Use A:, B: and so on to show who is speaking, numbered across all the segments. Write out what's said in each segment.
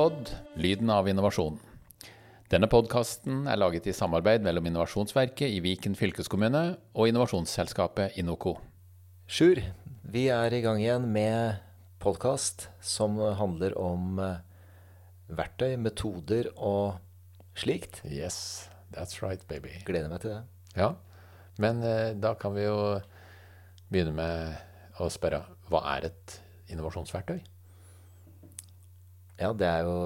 A: Inopod lyden av innovasjon. Denne podkasten er laget i samarbeid mellom Innovasjonsverket i Viken fylkeskommune og innovasjonsselskapet Inoco.
B: Sjur, vi er i gang igjen med podkast som handler om eh, verktøy, metoder og slikt.
A: Yes, that's right, baby.
B: Gleder meg til det.
A: Ja, men eh, da kan vi jo begynne med å spørre hva er et innovasjonsverktøy?
B: Ja, det er jo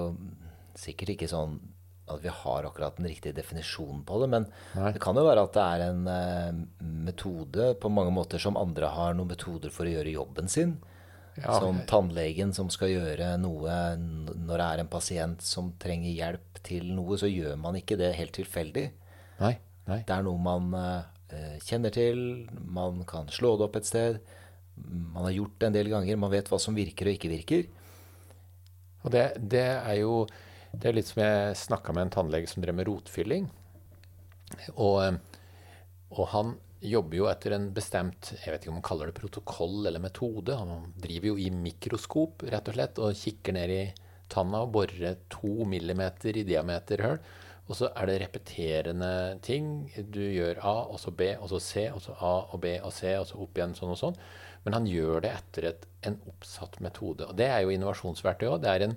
B: sikkert ikke sånn at vi har akkurat den riktige definisjonen på det, men
A: Nei.
B: det kan jo være at det er en eh, metode på mange måter som andre har noen metoder for å gjøre jobben sin.
A: Ja,
B: som tannlegen som skal gjøre noe når det er en pasient som trenger hjelp til noe, så gjør man ikke det helt tilfeldig.
A: Nei, nei.
B: Det er noe man eh, kjenner til, man kan slå det opp et sted. Man har gjort det en del ganger, man vet hva som virker og ikke virker.
A: Og det, det er jo det er litt som jeg snakka med en tannlege som drev med rotfylling. Og, eh, og han jobber jo etter en bestemt jeg vet ikke om han kaller det protokoll eller metode. Han driver jo i mikroskop rett og slett og kikker ned i tanna og borer to millimeter i diameter høl. Og så er det repeterende ting. Du gjør A, og så B, og så C, og så A og B og C, og så opp igjen sånn og sånn. Men han gjør det etter et, en oppsatt metode. Og det er jo innovasjonsverktøy òg. Det,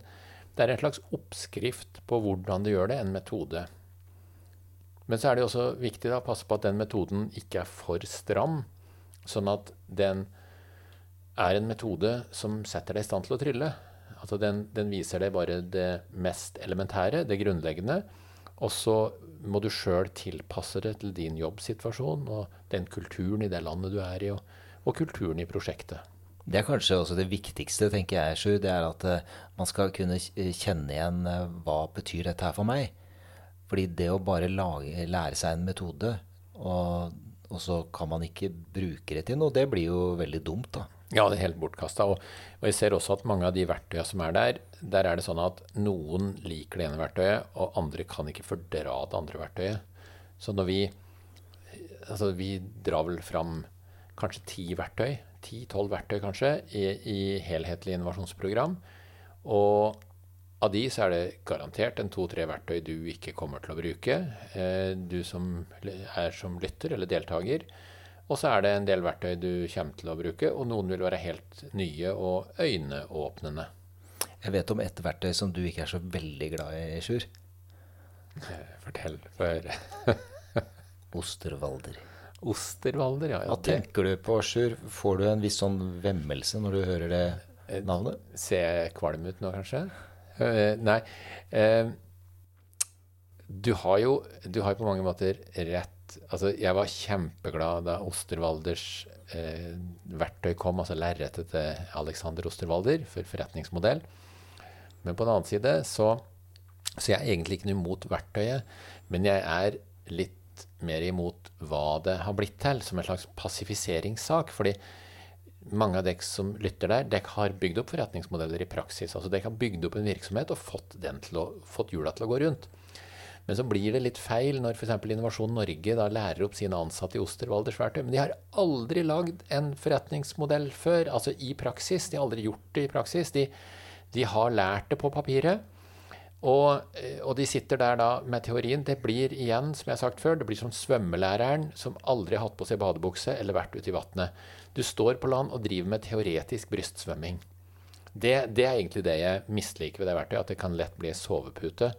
A: det er en slags oppskrift på hvordan du gjør det, en metode. Men så er det også viktig å passe på at den metoden ikke er for stram, sånn at den er en metode som setter deg i stand til å trylle. Altså den, den viser deg bare det mest elementære, det grunnleggende. Og så må du sjøl tilpasse det til din jobbsituasjon og den kulturen i det landet du er i, og, og kulturen i prosjektet.
B: Det er kanskje også det viktigste, tenker jeg, Sjur. Det er at eh, man skal kunne kjenne igjen eh, hva betyr dette her for meg. Fordi det å bare lage, lære seg en metode, og, og så kan man ikke bruke det til noe, det blir jo veldig dumt, da.
A: Ja, det er helt bortkasta. Og, og jeg ser også at mange av de verktøyene som er der, der er det sånn at noen liker det ene verktøyet, og andre kan ikke fordra det andre verktøyet. Så når vi Altså, vi drar vel fram kanskje ti verktøy, ti-tolv verktøy kanskje, i, i helhetlig innovasjonsprogram. Og av de så er det garantert en to-tre verktøy du ikke kommer til å bruke, eh, du som er som lytter eller deltaker. Og så er det en del verktøy du kommer til å bruke, og noen vil være helt nye og øyneåpnende.
B: Jeg vet om et verktøy som du ikke er så veldig glad i, Sjur.
A: Eh, Fortell. For
B: Osterwalder.
A: Osterwalder, ja. ja
B: Hva tenker du på, Sjur? Får du en viss sånn vemmelse når du hører det navnet?
A: ser jeg kvalm ut nå, kanskje? Uh, nei. Uh, du har jo du har på mange måter rett Altså, jeg var kjempeglad da Osterwalders eh, verktøy kom, altså lerretet til Alexander Osterwalder for forretningsmodell. Men på den annen side så, så jeg er egentlig ikke noe imot verktøyet, men jeg er litt mer imot hva det har blitt til, som en slags passifiseringssak. fordi mange av dere som lytter der, dere har bygd opp forretningsmodeller i praksis. altså Dere har bygd opp en virksomhet og fått, å, fått hjula til å gå rundt. Men så blir det litt feil når f.eks. Innovasjon Norge da lærer opp sine ansatte i Osterwalders verktøy. Men de har aldri lagd en forretningsmodell før, altså i praksis. De har aldri gjort det i praksis. De, de har lært det på papiret. Og, eh, og de sitter der da med teorien. Det blir igjen, som jeg har sagt før, det blir som svømmelæreren som aldri har hatt på seg badebukse eller vært ute i vannet. Du står på land og driver med teoretisk brystsvømming. Det, det er egentlig det jeg misliker ved det verktøyet, at det kan lett bli sovepute.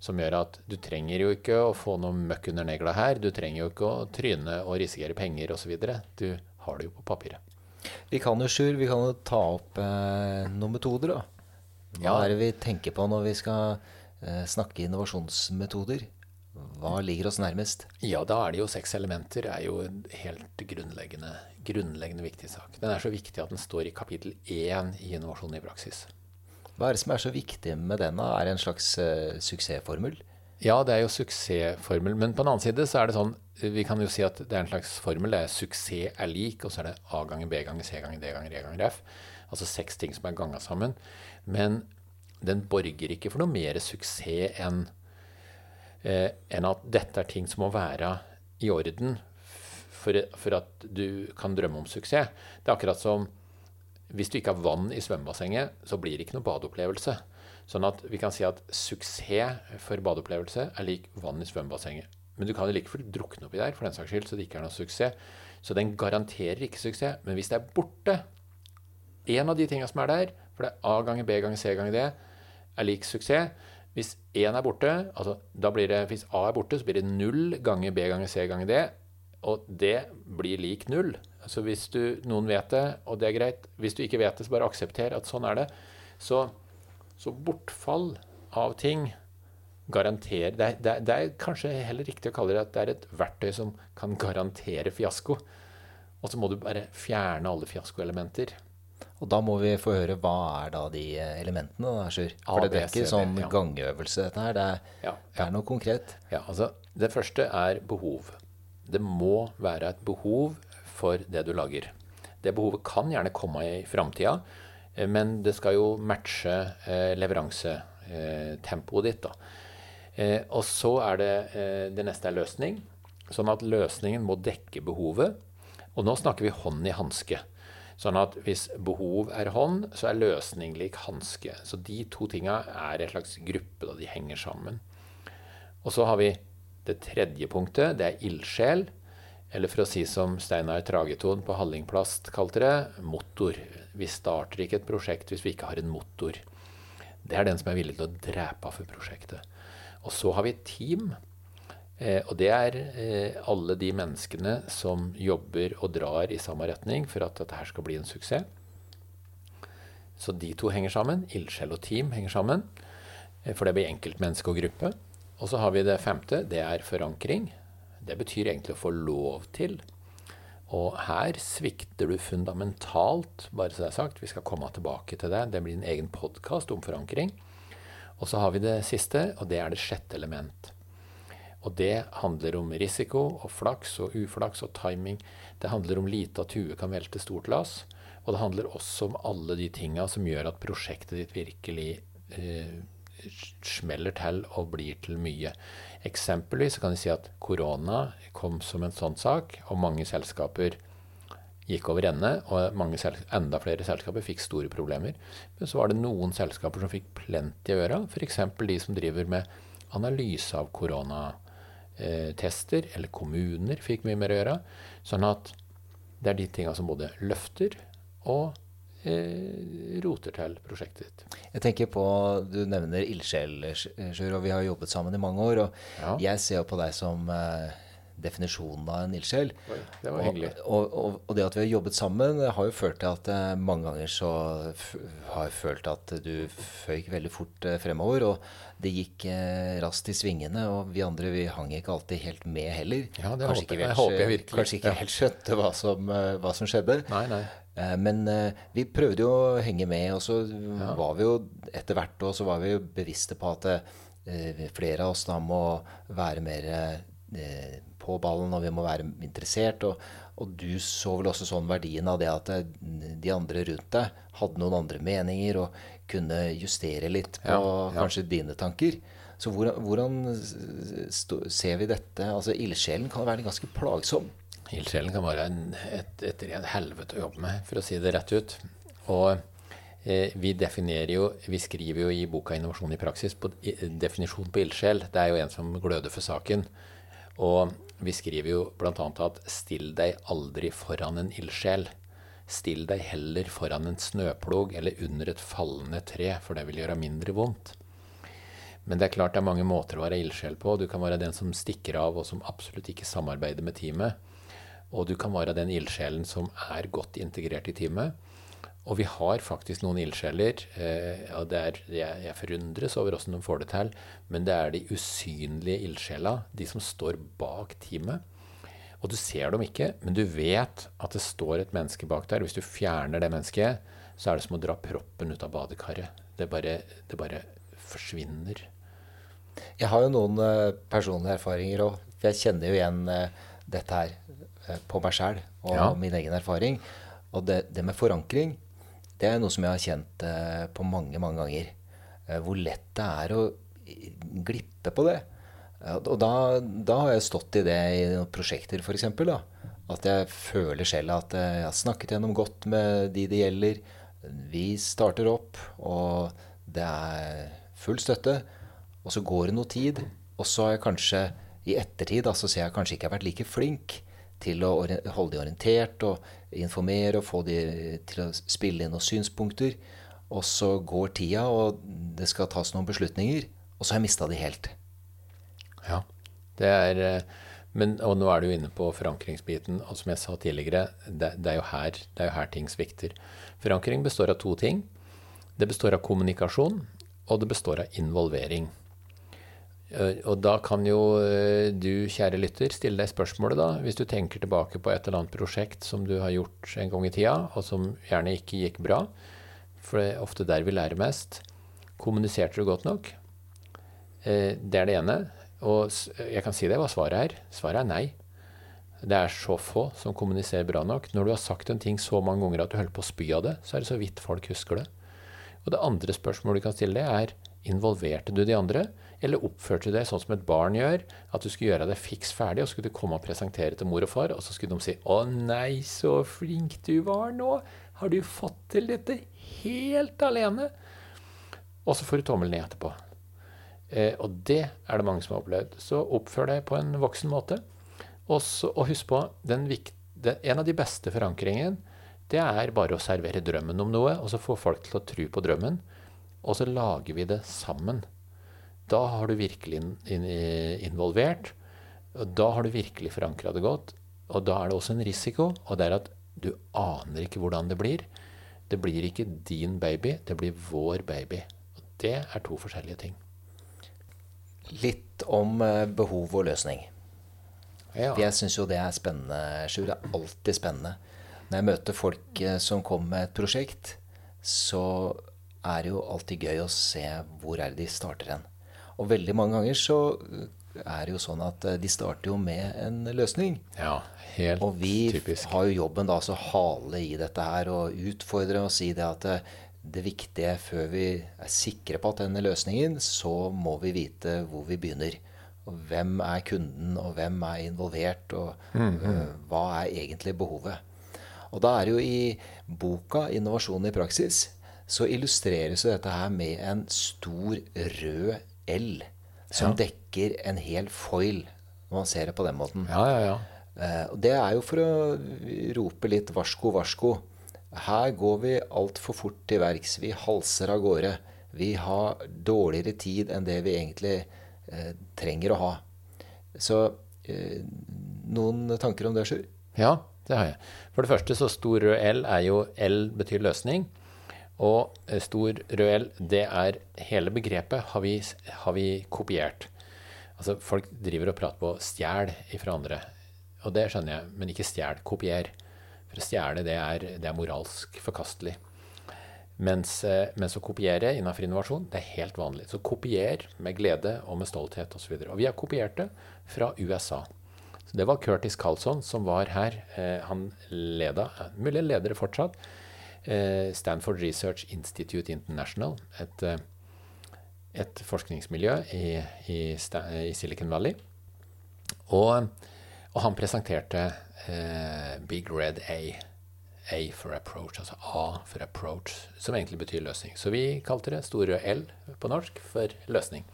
A: Som gjør at du trenger jo ikke å få noe møkk under negla her. Du trenger jo ikke å tryne og risikere penger osv. Du har det jo på papiret.
B: Vi kan jo, Sjur, vi kan jo ta opp eh, noen metoder, da. Hva
A: Ja.
B: er det vi tenker på når vi skal eh, snakke innovasjonsmetoder? Hva ligger oss nærmest?
A: Ja, da er det jo seks elementer. er jo en helt grunnleggende, grunnleggende viktig sak. Den er så viktig at den står i kapittel én i Innovasjon i praksis.
B: Hva er det som er så viktig med den? da? Er det en slags uh, suksessformel?
A: Ja, det er jo suksessformel. Men på den annen side så er det sånn Vi kan jo si at det er en slags formel. Det er suksess er lik, og så er det A ganger B ganger C ganger D ganger E ganger F. Altså seks ting som er ganga sammen. Men den borger ikke for noe mer suksess enn eh, en at dette er ting som må være i orden for, for at du kan drømme om suksess. Det er akkurat som hvis du ikke har vann i svømmebassenget, så blir det ikke noe badeopplevelse. Sånn at vi kan si at suksess for badeopplevelse er lik vann i svømmebassenget. Men du kan jo like fullt drukne oppi der for den saks skyld, så det ikke er noe suksess. Så den garanterer ikke suksess. Men hvis det er borte, en av de tinga som er der, for det er A ganger B ganger C ganger D, er lik suksess. Hvis én er borte, altså da blir det, hvis A er borte, så blir det null ganger B ganger C ganger D. Og det blir lik null. Så hvis du, noen vet det, og det er greit Hvis du ikke vet det, så bare aksepter at sånn er det. Så så bortfall av ting garanterer det det, det er, kanskje heller riktig å kalle det at det er et verktøy som kan garantere fiasko. Og så må du bare fjerne alle fiaskoelementer.
B: Og da må vi få høre hva er da de elementene, da, Sjur? For det er ikke sånn ja. gangøvelse, dette her. Det er, ja, ja. det er, noe konkret.
A: Ja, altså Det første er behov. Det må være et behov for det du lager. Det behovet kan gjerne komme i framtida. Eh, men det skal jo matche eh, leveransetempoet ditt. da. Eh, og så er det det neste er løsning. Sånn at løsningen må dekke behovet. Og nå snakker vi hånd i hanske. Sånn at hvis behov er hånd, så er løsning lik hanske. Så de to tinga er en slags gruppe, da de henger sammen. Og så har vi det tredje punktet. Det er ildsjel. Eller for å si som Steinar Trageton på Hallingplast kalte det, motor. Vi starter ikke et prosjekt hvis vi ikke har en motor. Det er den som er villig til å drepe for prosjektet. Og så har vi et team. Eh, og det er eh, alle de menneskene som jobber og drar i samme retning for at dette her skal bli en suksess. Så de to henger sammen. Ildsjel og team henger sammen. Eh, for det blir enkeltmenneske og gruppe. Og så har vi det femte. Det er forankring. Det betyr egentlig å få lov til. Og her svikter du fundamentalt, bare så det er sagt. Vi skal komme tilbake til det. Det blir en egen podkast om forankring. Og så har vi det siste, og det er det sjette element. Og det handler om risiko og flaks og uflaks og timing. Det handler om lite at huet kan velte stort lass. Og det handler også om alle de tinga som gjør at prosjektet ditt virkelig eh, smeller til og blir til mye. Eksempelvis kan vi si at korona kom som en sånn sak, og mange selskaper gikk over ende, og enda flere selskaper fikk store problemer. Men så var det noen selskaper som fikk plenty å gjøre, f.eks. de som driver med analyse av koronatester, eller kommuner fikk mye mer å gjøre. Sånn at det er de tinga som både løfter og eh, roter til prosjektet ditt.
B: Jeg tenker på, Du nevner ildsjeler, og vi har jobbet sammen i mange år. og ja. Jeg ser på deg som eh, definisjonen av en ildsjel.
A: Det var hyggelig.
B: Og, og, og, det at vi har jobbet sammen, har jo ført til at eh, mange ganger så har jeg følt at du føyk veldig fort eh, fremover. Og det gikk eh, raskt i svingene, og vi andre vi hang ikke alltid helt med heller.
A: Ja, det kanskje håper, ikke, jeg, håper jeg virkelig.
B: Kanskje ikke helt skjønte hva som, hva som skjedde.
A: Nei, nei.
B: Eh, men eh, vi prøvde jo å henge med, og så ja. var vi jo etter hvert og så var vi jo bevisste på at eh, flere av oss da må være mer på ballen, og vi må være interessert. Og, og, du så vel også sånn verdien av det at de andre rundt deg hadde noen andre meninger og kunne justere litt på ja, ja. kanskje dine tanker. Så hvordan, hvordan ser vi dette? Altså Ildsjelen kan være ganske plagsom.
A: Ildsjelen kan være en, et, et rent helvete å jobbe med, for å si det rett ut. Og eh, vi definerer jo, vi skriver jo i boka 'Innovasjon i praksis' på definisjon på ildsjel. Det er jo en som gløder for saken. Og vi skriver jo bl.a. at 'still deg aldri foran en ildsjel'. Still deg heller foran en snøplog eller under et fallende tre, for det vil gjøre mindre vondt. Men det er klart det er mange måter å være ildsjel på. Du kan være den som stikker av, og som absolutt ikke samarbeider med teamet. Og du kan være den ildsjelen som er godt integrert i teamet. Og vi har faktisk noen ildsjeler. Eh, er, jeg, jeg, forundres over hvordan de får det til. Men det er de usynlige ildsjela, de som står bak teamet. Og du ser dem ikke, men du vet at det står et menneske bak der. Hvis du fjerner det mennesket, så er det som å dra proppen ut av badekaret. Det bare, det bare forsvinner.
B: Jeg har jo noen uh, personlige erfaringer òg. Jeg kjenner jo igjen uh, dette her. Eh, på meg sjæl og ja. min egen erfaring. Og det, det, med forankring, det er noe som jeg har kjent eh, på mange, mange ganger. Eh, hvor lett det er å glippe på det. Og da, da, har jeg stått i det i noen prosjekter, f.eks. At jeg føler selv at jeg har snakket gjennom godt med de det gjelder. Vi starter opp, og det er full støtte. Og så går det noe tid, og så har jeg kanskje i ettertid da, så ser jeg kanskje ikke har vært like flink til å holde de orientert og informere og få de til å spille inn noen synspunkter. Og så går tida, og det skal tas noen beslutninger, og så har jeg mista de helt.
A: Ja, det er eh, men, og nå er du inne på forankringsbiten. Og som jeg sa tidligere, det, det, er her, det, er jo her, ting svikter. Forankring består av to ting. Det består av kommunikasjon, og det består av involvering. Eh, og da kan jo eh, du, kjære lytter, stille deg spørsmålet, da, hvis du tenker tilbake på et eller annet prosjekt som du har gjort en gang i tida, og som gjerne ikke gikk bra. For det er ofte der vi lærer mest. Kommuniserte du godt nok? Eh, det er det ene. Og jeg kan si deg hva svaret er. Svaret er nei. Det er så få som kommuniserer bra nok. Når du har sagt en ting så mange ganger at du holder på å spy av det, så er det så vidt folk husker det. Og det andre spørsmålet du kan stille deg, er involverte du de andre? Eller oppførte du deg sånn som et barn gjør, at du skulle gjøre det fiks ferdig, og så skulle du komme og presentere til mor og far, og så skulle de si 'Å nei, så flink du var nå. Har du fått til dette helt alene?' Og så får du tommelen ned etterpå. Eh, og det er det mange som har opplevd. Så oppfør deg på en voksen måte. Også, og husk på, den, en av de beste forankringene, det er bare å servere drømmen om noe, og så få folk til å tro på drømmen. Og så lager vi det sammen. Da har du virkelig involvert. og Da har du virkelig forankra det godt. Og da er det også en risiko, og det er at du aner ikke hvordan det blir. Det blir ikke din baby, det blir vår baby. Og det er to forskjellige ting.
B: Litt om eh, behov og løsning. Ja. Jeg syns jo det er spennende, Sjur. Det er alltid spennende. Når jeg møter folk eh, som kommer med et prosjekt, så er det jo alltid gøy å se hvor er det de starter hen. Og veldig mange ganger så eh, er det jo sånn at eh, de starter jo med en løsning.
A: Ja, helt
B: Og vi
A: typisk.
B: har jo jobben da å hale i dette her og utfordre og si det at det, eh, det viktige før vi er sikre på at denne løsningen, så må vi vite hvor vi begynner. Og hvem er kunden, og hvem er involvert, og mm, -hmm. Hva er egentlig behovet. Og da er det jo i boka 'Innovasjon i praksis' så illustreres jo dette her med en stor rød L som ja. dekker en hel foil, når man ser det på den måten.
A: Ja, ja, ja.
B: Uh, det er jo for å rope litt varsko, varsko. Her går vi altfor fort til verks. Vi halser av gårde. Vi har dårligere tid enn det vi egentlig uh, trenger å ha. Så uh, noen tanker om det, Sjur?
A: Ja, det har jeg. For det første så stor rød L er jo L betyr løsning. Og eh, stor rød L, det er hele begrepet har vi, har vi kopiert. Altså Folk driver og prater på stjel ifra andre. Og det skjønner jeg, men ikke stjel. Kopier. For å stjele, det det er moralsk forkastelig. Mens, eh, mens, å kopiere innenfor innovasjon, det er helt vanlig. Så kopier med glede og med stolthet osv. Og, så og vi har kopiert det fra USA. Så Det var Curtis Carlson som var her. Eh, han leda, mulig leder fortsatt Eh, Stanford Research Institute International, et, eh, et forskningsmiljø i, i, i, Silicon Valley. Og, og han presenterte eh, Big Red A. A for approach, altså A for approach, som egentlig betyr løsning. Så vi kalte det store L på norsk for løsning.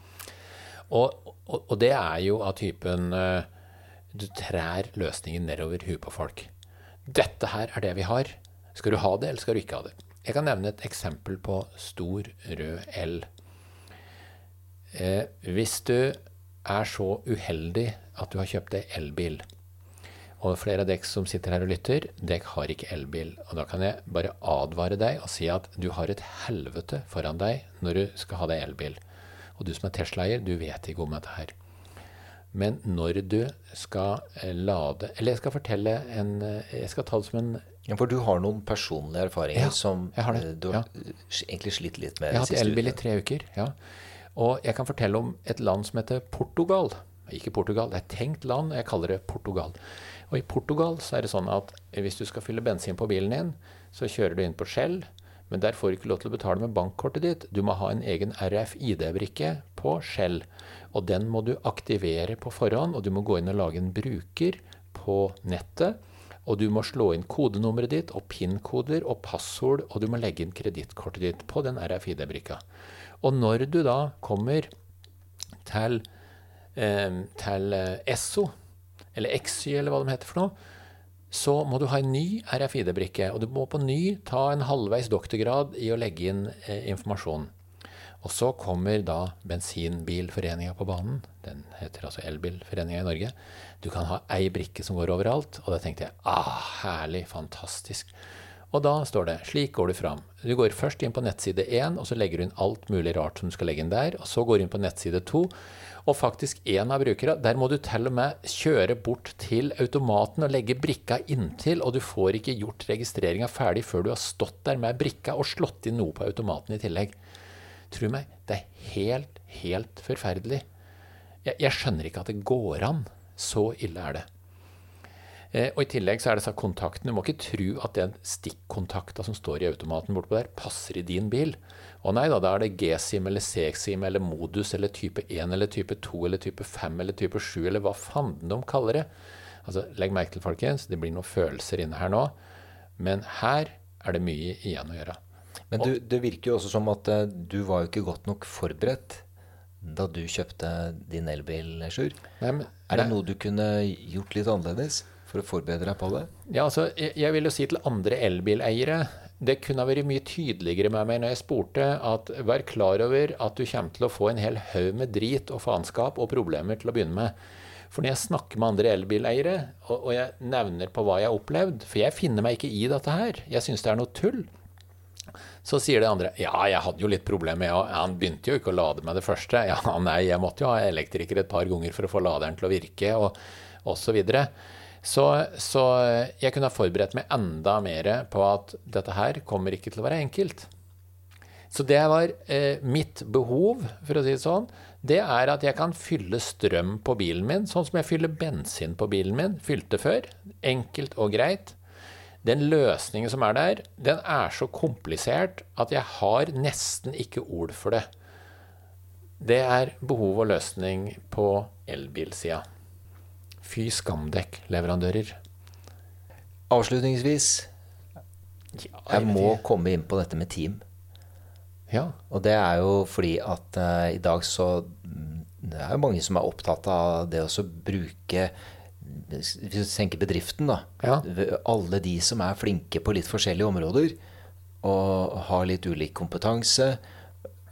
A: Og, og, og det er jo av typen eh, Du trær løsningen nedover huet på folk. Dette her er det vi har. Skal du ha det, eller skal du ikke ha det? Jeg kan nevne et eksempel på stor rød L. Eh, hvis du er så uheldig at du har kjøpt deg elbil, og flere av dere som sitter her og lytter, dere har ikke elbil. Og da kan jeg bare advare deg og si at du har et helvete foran deg når du skal ha deg elbil. Og du som er Tesla-eier, du vet ikke om dette her. Men når du skal eh, lade Eller jeg skal fortelle en eh, Jeg skal ta det som en
B: ja, For du har noen personlige erfaringer
A: ja,
B: som
A: eh,
B: du har egentlig slitt litt med?
A: Jeg har hatt elbil i tre uker. ja. Og jeg kan fortelle om et land som heter Portugal. Ikke Portugal, det er et tenkt land. Jeg kaller det Portugal. Og i Portugal så er det sånn at hvis du skal fylle bensin på bilen din, så kjører du inn på Shell. Men der får du ikke lov til å betale med bankkortet ditt. Du må ha en egen RFID-brikke på Shell. Og den må du aktivere på forhånd, og du må gå inn og lage en bruker på nettet Og du må slå inn kodenummeret ditt og PIN-koder og passord, og du må legge inn kredittkortet ditt på den RFID-brikka. Og når du da kommer til, eh, til eh, Esso, eller XY, eller hva de heter for noe, så må du ha en ny RFID-brikke. Og du må på ny ta en halvveis doktorgrad i å legge inn eh, informasjon. Og så kommer da Bensinbilforeninga på banen. Den heter altså Elbilforeninga i Norge. Du kan ha ei brikke som går overalt. Og da tenkte jeg ah, herlig, fantastisk. Og da står det slik går du fram. Du går først inn på nettside 1, og så legger du inn alt mulig rart som du skal legge inn der. Og så går du inn på nettside 2. Og faktisk én av brukerne, der må du til og med kjøre bort til automaten og legge brikka inntil, og du får ikke gjort registreringa ferdig før du har stått der med brikka og slått inn noe på automaten i tillegg. Tro meg, det er helt, helt forferdelig. Jeg, jeg, skjønner ikke at det går an. Så ille er det. Eh, og I tillegg så er det så kontakten. Du må ikke tro at den stikkontakta som står i automaten bortpå der, passer i din bil. Å nei da, da er det G-SIM eller C-SIM eller modus eller type 1 eller type 2 eller type 5 eller type 7 eller hva fanden de kaller det. Altså, Legg merke til, folkens, det blir noen følelser inne her nå. Men her er det mye igjen å gjøre.
B: Men du, det virker jo også som at uh, du var jo ikke godt nok forberedt da du kjøpte din elbil, Sjur. Er det noe du kunne gjort litt annerledes for å forberede deg på det?
A: Ja, altså, jeg, jeg vil jo si til andre elbileiere det kunne ha vært mye tydeligere med meg når jeg spurte at vær klar over at du kommer til å få en hel haug med drit og faenskap og problemer til å begynne med. For når jeg snakker med andre elbileiere, og, og jeg nevner på hva jeg har opplevd For jeg finner meg ikke i dette her. Jeg syns det er noe tull. Så sier det andre ja, jeg hadde jo litt problemer, med han begynte jo ikke å lade med det første. Ja, nei, jeg måtte jo ha elektriker et par ganger for å få laderen til å virke, og osv. Så, videre. så Så jeg kunne ha forberedt meg enda mer på at dette her kommer ikke til å være enkelt. Så det var eh, mitt behov, for å si det sånn. Det er at jeg kan fylle strøm på bilen min, sånn som jeg fyller bensin på bilen min. Fylte før. Enkelt og greit den løsningen som er der, den er så komplisert at jeg har nesten ikke ord for det. Det er behov og løsning på elbilsida. Fy skamdekk, leverandører.
B: Avslutningsvis Jeg må komme inn på dette med team.
A: Ja.
B: Og det er jo fordi at uh, i dag så mm, Det er jo mange som er opptatt av det å bruke hvis du tenker bedriften, da.
A: Ja.
B: Alle de som er flinke på litt forskjellige områder og har litt ulik kompetanse.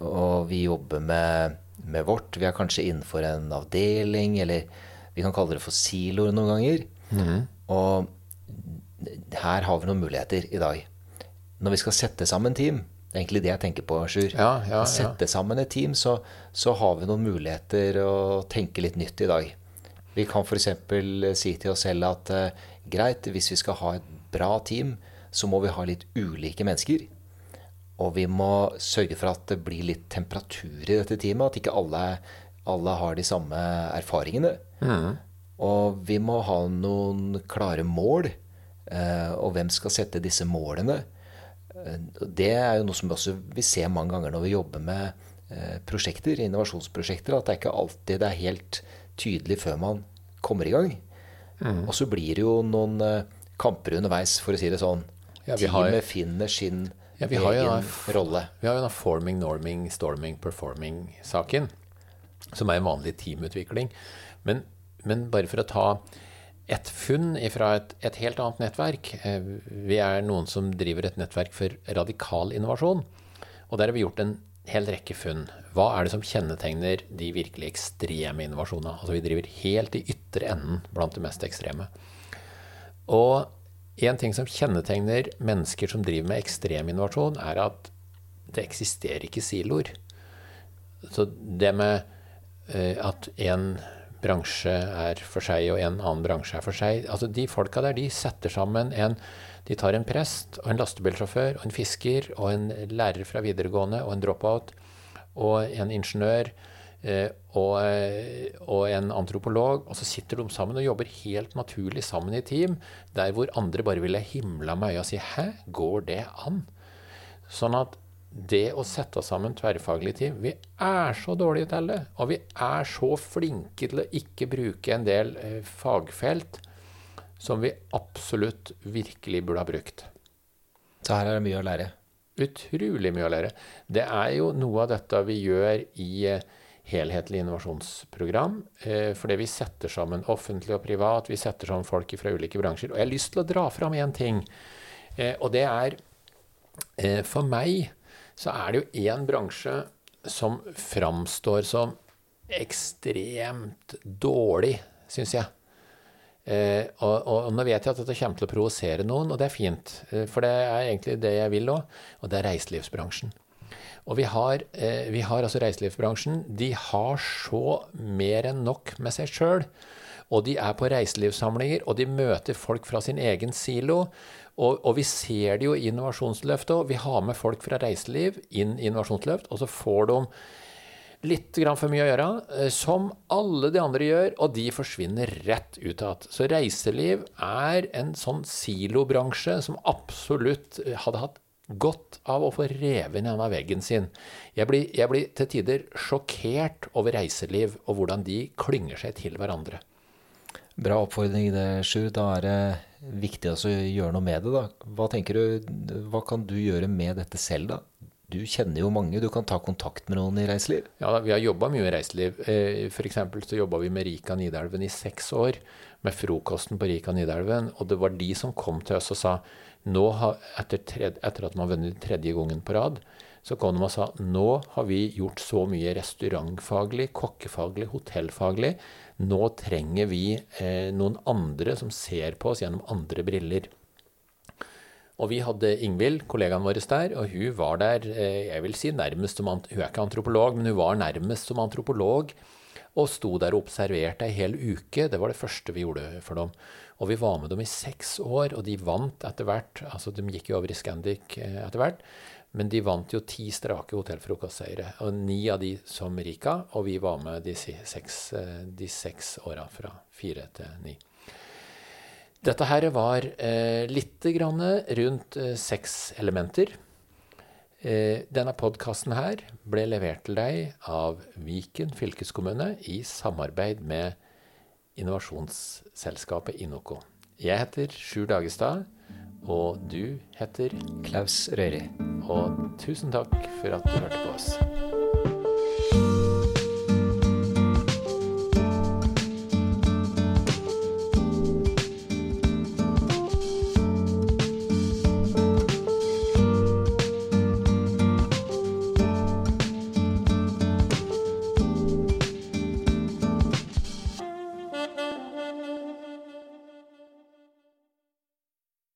B: Og vi jobber med, med vårt. Vi er kanskje innenfor en avdeling, eller vi kan kalle det for siloer noen ganger.
A: Mm.
B: Og her har vi noen muligheter i dag. Når vi skal sette sammen team, det er egentlig det jeg tenker på, Sjur.
A: Ja, ja,
B: sette sammen et team, så, så har vi noen muligheter å tenke litt nytt i dag. Vi kan f.eks. si til oss selv at uh, greit, hvis vi skal ha et bra team, så må vi ha litt ulike mennesker. Og vi må sørge for at det blir litt temperatur i dette teamet. At ikke alle, alle har de samme erfaringene.
A: Mm.
B: Og vi må ha noen klare mål. Uh, og hvem skal sette disse målene? Det er jo noe som vi også vil se mange ganger når vi jobber med prosjekter, innovasjonsprosjekter. At det er ikke alltid det er helt tydelig før man kommer i gang.
A: Mm.
B: Og så blir det jo noen uh, kamper underveis, for å si det sånn. Ja, Teamet har, finner sin ja, egen en, rolle.
A: Vi har jo den forming, norming, storming, performing-saken, som er en vanlig teamutvikling. Men, men, bare for å ta et funn fra et, et, helt annet nettverk. Eh, vi er noen som driver et nettverk for radikal innovasjon. Og der har vi gjort en hel rekke funn. Hva er det som kjennetegner de virkelig ekstreme innovasjonene? Altså vi driver helt i ytre enden blant det mest ekstreme. Og en ting som kjennetegner mennesker som driver med ekstrem innovasjon, er at det eksisterer ikke siloer. Så det med uh, at en bransje er for seg og en annen bransje er for seg altså De folka der de setter sammen en de tar en prest og en lastebilsjåfør og en fisker og en lærer fra videregående og en dropout og en ingeniør eh, og, eh, og, en antropolog, og så sitter de sammen og jobber helt naturlig sammen i team, der hvor andre bare ville himla med øya og si 'hæ, går det an?' Sånn at det å sette sammen tverrfaglige team Vi er så dårlige til det. Og vi er så flinke til å ikke bruke en del eh, fagfelt som vi absolutt virkelig burde ha brukt.
B: Så her er det mye å lære.
A: Utrolig mye å lære. Det er jo noe av dette vi gjør i eh, helhetlig innovasjonsprogram. Eh, fordi vi setter sammen offentlig og privat, vi setter sammen folk fra ulike bransjer. Og jeg har lyst til å dra fram én ting. Eh, og det er For meg så er det jo én bransje som framstår som ekstremt dårlig, syns jeg. Eh, og, og, nå vet jeg at dette kommer til å provosere noen, og det er fint. Eh, for det er egentlig det jeg vil òg, og det er reiselivsbransjen. Og vi har, eh, vi har altså reiselivsbransjen. De har så mer enn nok med seg sjøl. Og de er på reiselivssamlinger, og de møter folk fra sin egen silo. Og, og vi ser det jo i Innovasjonsløftet òg. Vi har med folk fra reiseliv inn i Innovasjonsløft, og så får de litt for mye å gjøre, eh, som alle de andre gjør, og de forsvinner rett ut igjen. Så reiseliv er en sånn silobransje som absolutt eh, hadde hatt godt av å få revet ned av veggen sin. Jeg blir, jeg blir til tider sjokkert over reiseliv og hvordan de klynger seg til hverandre.
B: Bra oppfordring det, Sjur. Da er det viktig å gjøre noe med det. da. Hva tenker du, hva kan du gjøre med dette selv, da? Du kjenner jo mange. Du kan ta kontakt med noen i reiseliv?
A: Ja, vi har jobba mye i reiseliv. Eh, F.eks. så jobba vi med Rika Nidelven i seks år. Med frokosten på Rika Nidelven. Og det var de som kom til oss og sa nå har, etter, tredje, etter at man har vunnet tredje gangen på rad, så kom de og sa nå har vi gjort så mye restaurantfaglig, kokkefaglig, hotellfaglig. Nå trenger vi eh, noen andre som ser på oss gjennom andre briller. Og vi hadde Ingvild, kollegaen vår der, og hun var der eh, jeg vil si nærmest som Hun er ikke antropolog, men hun var nærmest som antropolog. Og sto der og observerte ei hel uke. Det var det første vi gjorde for dem. Og vi var med dem i seks år, og de vant etter hvert. Altså, de gikk jo over i Scandic eh, etter hvert. Men de vant jo ti strake hotellfrokostseire. Og ni av de som Rika, og vi var med de seks, eh, de seks åra fra fire til ni. Dette her var eh, litt grann rundt eh, seks elementer. Eh, denne podkasten her ble levert til deg av Viken fylkeskommune i samarbeid med innovasjonsselskapet Inoco. Jeg heter Sjur Dagestad, og du heter
B: Klaus Røri.
A: Og tusen takk for at du hørte på oss.